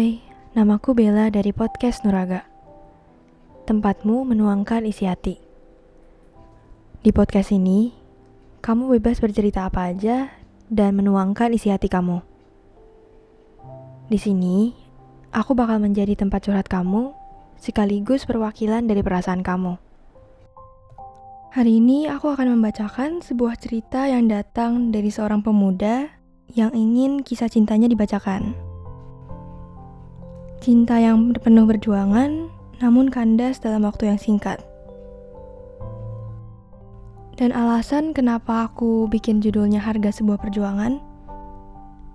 Hai, namaku Bella dari podcast Nuraga. Tempatmu menuangkan isi hati. Di podcast ini, kamu bebas bercerita apa aja dan menuangkan isi hati kamu. Di sini, aku bakal menjadi tempat curhat kamu sekaligus perwakilan dari perasaan kamu. Hari ini aku akan membacakan sebuah cerita yang datang dari seorang pemuda yang ingin kisah cintanya dibacakan. Cinta yang penuh perjuangan, namun kandas dalam waktu yang singkat. Dan alasan kenapa aku bikin judulnya Harga Sebuah Perjuangan,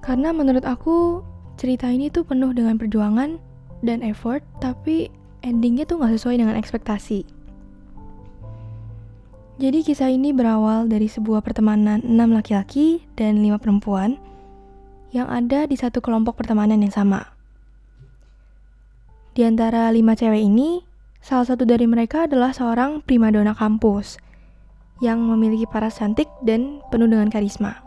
karena menurut aku cerita ini tuh penuh dengan perjuangan dan effort, tapi endingnya tuh gak sesuai dengan ekspektasi. Jadi kisah ini berawal dari sebuah pertemanan enam laki-laki dan lima perempuan yang ada di satu kelompok pertemanan yang sama. Di antara lima cewek ini, salah satu dari mereka adalah seorang primadona kampus yang memiliki paras cantik dan penuh dengan karisma.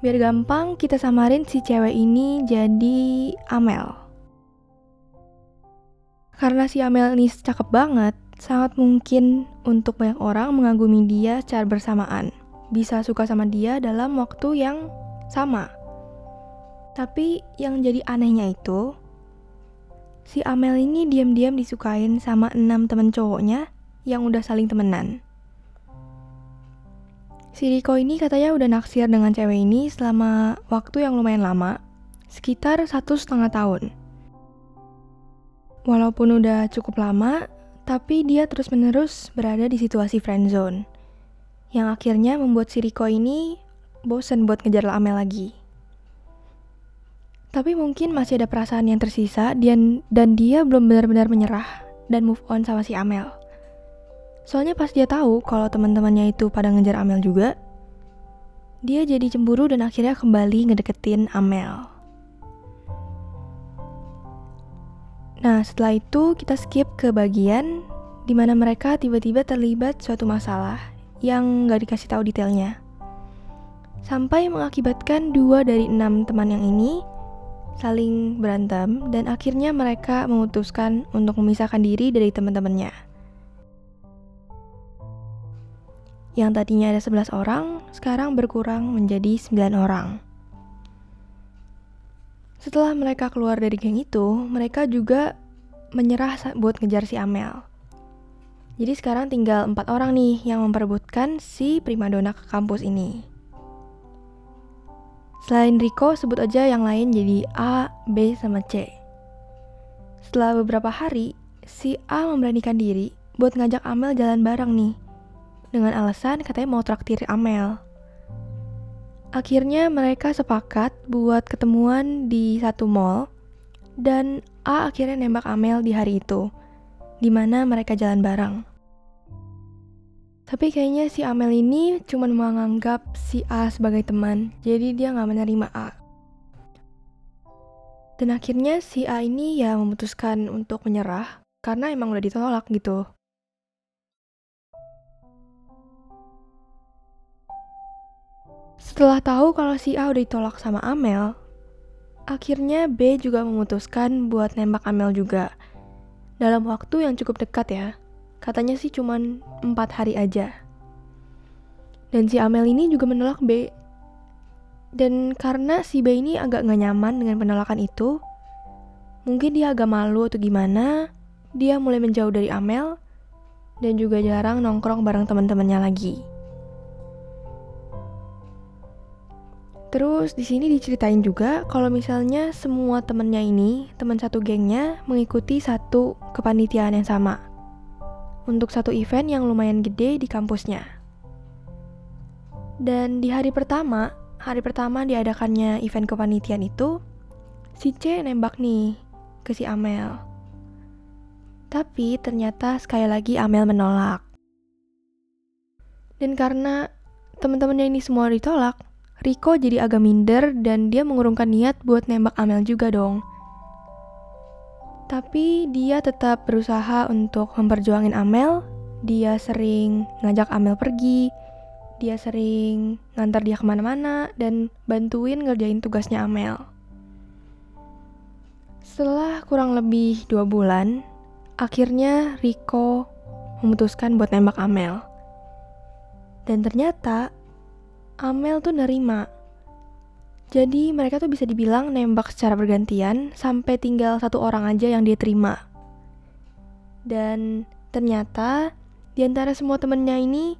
Biar gampang, kita samarin si cewek ini jadi Amel. Karena si Amel ini cakep banget, sangat mungkin untuk banyak orang mengagumi dia secara bersamaan. Bisa suka sama dia dalam waktu yang sama. Tapi yang jadi anehnya itu, si Amel ini diam-diam disukain sama enam temen cowoknya yang udah saling temenan. Si Riko ini katanya udah naksir dengan cewek ini selama waktu yang lumayan lama, sekitar satu setengah tahun. Walaupun udah cukup lama, tapi dia terus-menerus berada di situasi friendzone, yang akhirnya membuat si Riko ini bosen buat ngejar Amel lagi. Tapi mungkin masih ada perasaan yang tersisa dan, dan dia belum benar-benar menyerah dan move on sama si Amel. Soalnya pas dia tahu kalau teman-temannya itu pada ngejar Amel juga, dia jadi cemburu dan akhirnya kembali ngedeketin Amel. Nah, setelah itu kita skip ke bagian di mana mereka tiba-tiba terlibat suatu masalah yang nggak dikasih tahu detailnya. Sampai mengakibatkan dua dari enam teman yang ini saling berantem dan akhirnya mereka memutuskan untuk memisahkan diri dari teman-temannya. Yang tadinya ada 11 orang, sekarang berkurang menjadi 9 orang. Setelah mereka keluar dari geng itu, mereka juga menyerah buat ngejar si Amel. Jadi sekarang tinggal empat orang nih yang memperebutkan si primadona ke kampus ini. Selain Rico, sebut aja yang lain jadi A, B, sama C. Setelah beberapa hari, si A memberanikan diri buat ngajak Amel jalan bareng nih. Dengan alasan katanya mau traktir Amel. Akhirnya mereka sepakat buat ketemuan di satu mall dan A akhirnya nembak Amel di hari itu, di mana mereka jalan bareng. Tapi kayaknya si Amel ini cuma menganggap si A sebagai teman, jadi dia nggak menerima A. Dan akhirnya si A ini ya memutuskan untuk menyerah karena emang udah ditolak gitu. Setelah tahu kalau si A udah ditolak sama Amel, akhirnya B juga memutuskan buat nembak Amel juga. Dalam waktu yang cukup dekat ya. Katanya sih cuman empat hari aja. Dan si Amel ini juga menolak B. Dan karena si B ini agak gak nyaman dengan penolakan itu, mungkin dia agak malu atau gimana, dia mulai menjauh dari Amel dan juga jarang nongkrong bareng teman-temannya lagi. Terus di sini diceritain juga kalau misalnya semua temennya ini, teman satu gengnya mengikuti satu kepanitiaan yang sama untuk satu event yang lumayan gede di kampusnya. Dan di hari pertama, hari pertama diadakannya event kepanitiaan itu, si C nembak nih ke si Amel. Tapi ternyata sekali lagi Amel menolak. Dan karena teman-temannya ini semua ditolak, Riko jadi agak minder dan dia mengurungkan niat buat nembak Amel juga dong. Tapi dia tetap berusaha untuk memperjuangin Amel. Dia sering ngajak Amel pergi. Dia sering ngantar dia ke mana-mana dan bantuin ngerjain tugasnya Amel. Setelah kurang lebih dua bulan, akhirnya Riko memutuskan buat nembak Amel. Dan ternyata Amel tuh nerima. Jadi mereka tuh bisa dibilang nembak secara bergantian sampai tinggal satu orang aja yang dia terima. Dan ternyata di antara semua temennya ini,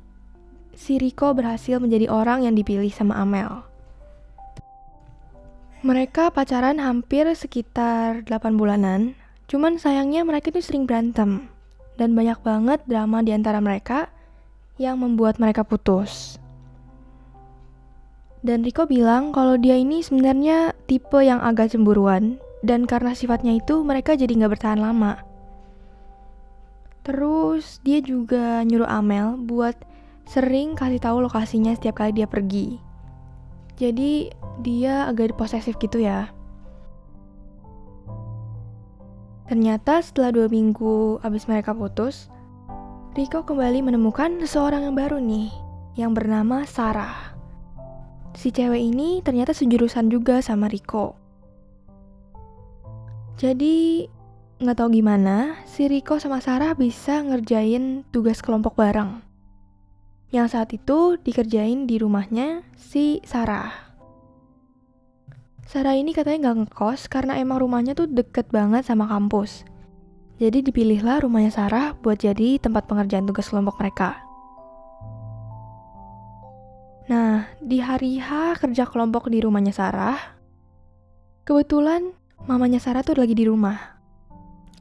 si Riko berhasil menjadi orang yang dipilih sama Amel. Mereka pacaran hampir sekitar 8 bulanan, cuman sayangnya mereka itu sering berantem. Dan banyak banget drama di antara mereka yang membuat mereka putus. Dan Riko bilang kalau dia ini sebenarnya tipe yang agak cemburuan, dan karena sifatnya itu mereka jadi nggak bertahan lama. Terus dia juga nyuruh Amel buat sering kasih tahu lokasinya setiap kali dia pergi. Jadi dia agak posesif gitu ya. Ternyata setelah dua minggu abis mereka putus, Riko kembali menemukan seseorang yang baru nih, yang bernama Sarah. Si cewek ini ternyata sejurusan juga sama Riko. Jadi, nggak tahu gimana, si Riko sama Sarah bisa ngerjain tugas kelompok bareng yang saat itu dikerjain di rumahnya si Sarah. Sarah ini katanya nggak ngekos karena emang rumahnya tuh deket banget sama kampus. Jadi dipilihlah rumahnya Sarah buat jadi tempat pengerjaan tugas kelompok mereka. Nah, di hari H kerja kelompok di rumahnya Sarah, kebetulan mamanya Sarah tuh lagi di rumah.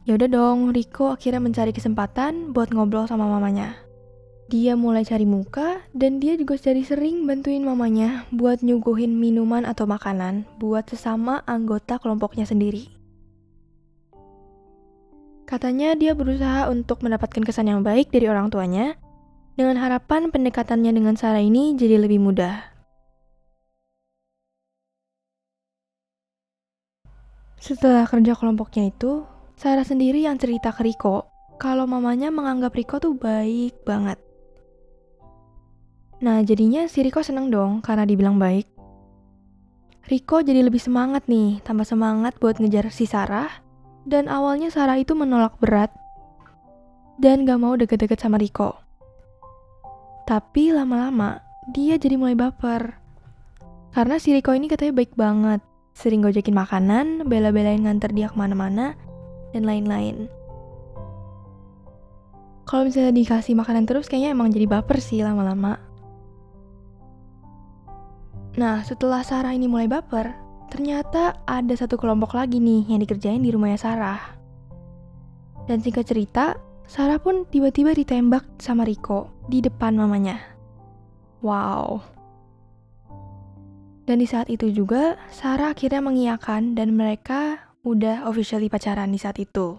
Ya udah dong, Riko akhirnya mencari kesempatan buat ngobrol sama mamanya. Dia mulai cari muka dan dia juga jadi sering bantuin mamanya buat nyuguhin minuman atau makanan buat sesama anggota kelompoknya sendiri. Katanya dia berusaha untuk mendapatkan kesan yang baik dari orang tuanya dengan harapan pendekatannya dengan Sarah ini jadi lebih mudah. Setelah kerja kelompoknya itu, Sarah sendiri yang cerita ke Riko kalau mamanya menganggap Riko tuh baik banget. Nah, jadinya si Riko seneng dong karena dibilang baik. Riko jadi lebih semangat nih, tambah semangat buat ngejar si Sarah. Dan awalnya Sarah itu menolak berat dan gak mau deket-deket sama Riko. Tapi lama-lama dia jadi mulai baper. Karena si Riko ini katanya baik banget, sering gojekin makanan, bela-belain nganter dia ke mana-mana, dan lain-lain. Kalau misalnya dikasih makanan terus kayaknya emang jadi baper sih lama-lama. Nah, setelah Sarah ini mulai baper, ternyata ada satu kelompok lagi nih yang dikerjain di rumahnya Sarah. Dan singkat cerita, Sarah pun tiba-tiba ditembak sama Riko di depan mamanya. Wow. Dan di saat itu juga, Sarah akhirnya mengiyakan dan mereka udah officially pacaran di saat itu.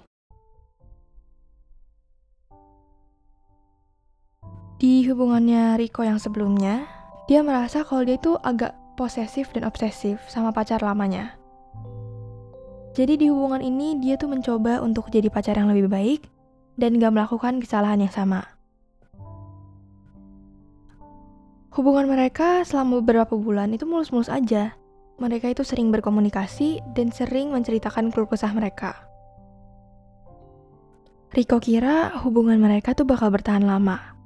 Di hubungannya Riko yang sebelumnya, dia merasa kalau dia itu agak posesif dan obsesif sama pacar lamanya. Jadi di hubungan ini dia tuh mencoba untuk jadi pacar yang lebih baik dan gak melakukan kesalahan yang sama. Hubungan mereka selama beberapa bulan itu mulus-mulus aja. Mereka itu sering berkomunikasi dan sering menceritakan keluh kesah mereka. Riko kira hubungan mereka tuh bakal bertahan lama.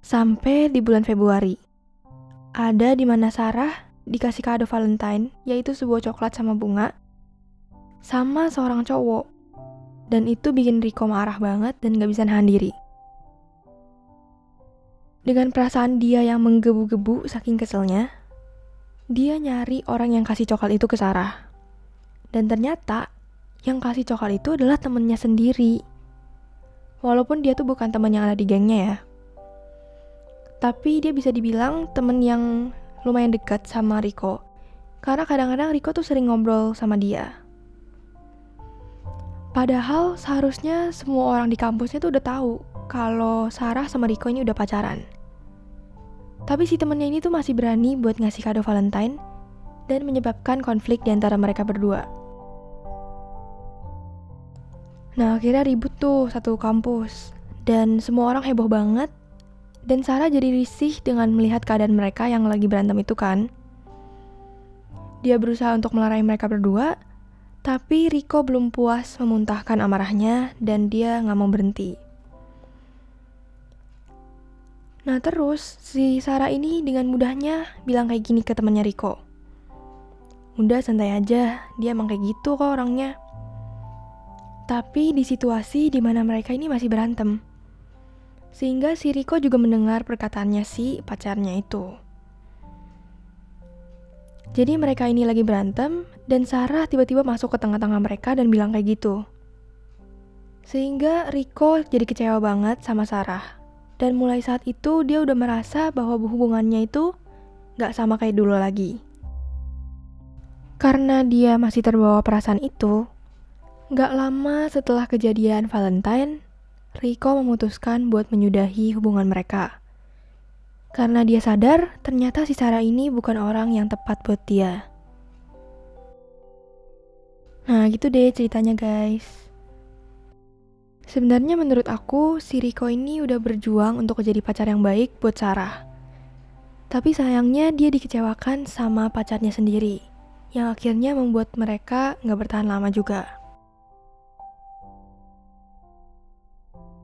Sampai di bulan Februari ada di mana Sarah dikasih kado Valentine, yaitu sebuah coklat sama bunga, sama seorang cowok. Dan itu bikin Riko marah banget dan gak bisa nahan diri. Dengan perasaan dia yang menggebu-gebu saking keselnya, dia nyari orang yang kasih coklat itu ke Sarah. Dan ternyata yang kasih coklat itu adalah temennya sendiri. Walaupun dia tuh bukan teman yang ada di gengnya ya tapi dia bisa dibilang temen yang lumayan dekat sama Riko. Karena kadang-kadang Riko tuh sering ngobrol sama dia. Padahal seharusnya semua orang di kampusnya tuh udah tahu kalau Sarah sama Riko ini udah pacaran. Tapi si temennya ini tuh masih berani buat ngasih kado Valentine dan menyebabkan konflik di antara mereka berdua. Nah akhirnya ribut tuh satu kampus dan semua orang heboh banget dan Sarah jadi risih dengan melihat keadaan mereka yang lagi berantem itu kan. Dia berusaha untuk melerai mereka berdua, Tapi Riko belum puas memuntahkan amarahnya dan dia nggak mau berhenti. Nah terus si Sarah ini dengan mudahnya bilang kayak gini ke temannya Riko. Udah santai aja, dia emang kayak gitu kok orangnya. Tapi di situasi di mana mereka ini masih berantem. Sehingga si Riko juga mendengar perkataannya si pacarnya itu. Jadi mereka ini lagi berantem dan Sarah tiba-tiba masuk ke tengah-tengah mereka dan bilang kayak gitu. Sehingga Riko jadi kecewa banget sama Sarah dan mulai saat itu dia udah merasa bahwa hubungannya itu gak sama kayak dulu lagi. Karena dia masih terbawa perasaan itu, gak lama setelah kejadian Valentine, Rico memutuskan buat menyudahi hubungan mereka. Karena dia sadar ternyata si Sarah ini bukan orang yang tepat buat dia. Nah gitu deh ceritanya guys. Sebenarnya menurut aku, si Riko ini udah berjuang untuk jadi pacar yang baik buat Sarah. Tapi sayangnya dia dikecewakan sama pacarnya sendiri, yang akhirnya membuat mereka nggak bertahan lama juga.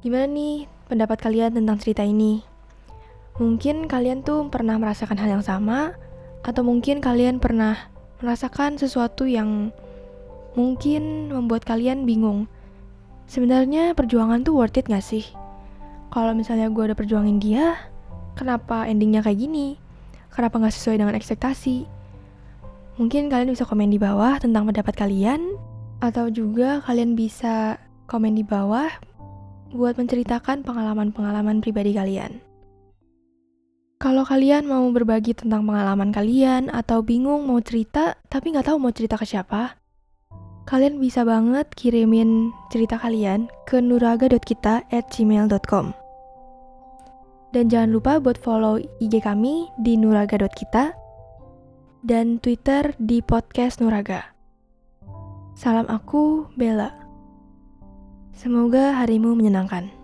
Gimana nih pendapat kalian tentang cerita ini? Mungkin kalian tuh pernah merasakan hal yang sama, atau mungkin kalian pernah merasakan sesuatu yang mungkin membuat kalian bingung sebenarnya perjuangan tuh worth it gak sih? Kalau misalnya gue udah perjuangin dia, kenapa endingnya kayak gini? Kenapa gak sesuai dengan ekspektasi? Mungkin kalian bisa komen di bawah tentang pendapat kalian, atau juga kalian bisa komen di bawah buat menceritakan pengalaman-pengalaman pribadi kalian. Kalau kalian mau berbagi tentang pengalaman kalian atau bingung mau cerita tapi nggak tahu mau cerita ke siapa, kalian bisa banget kirimin cerita kalian ke nuraga.kita at gmail.com dan jangan lupa buat follow IG kami di nuraga.kita dan Twitter di podcast Nuraga. Salam aku, Bella. Semoga harimu menyenangkan.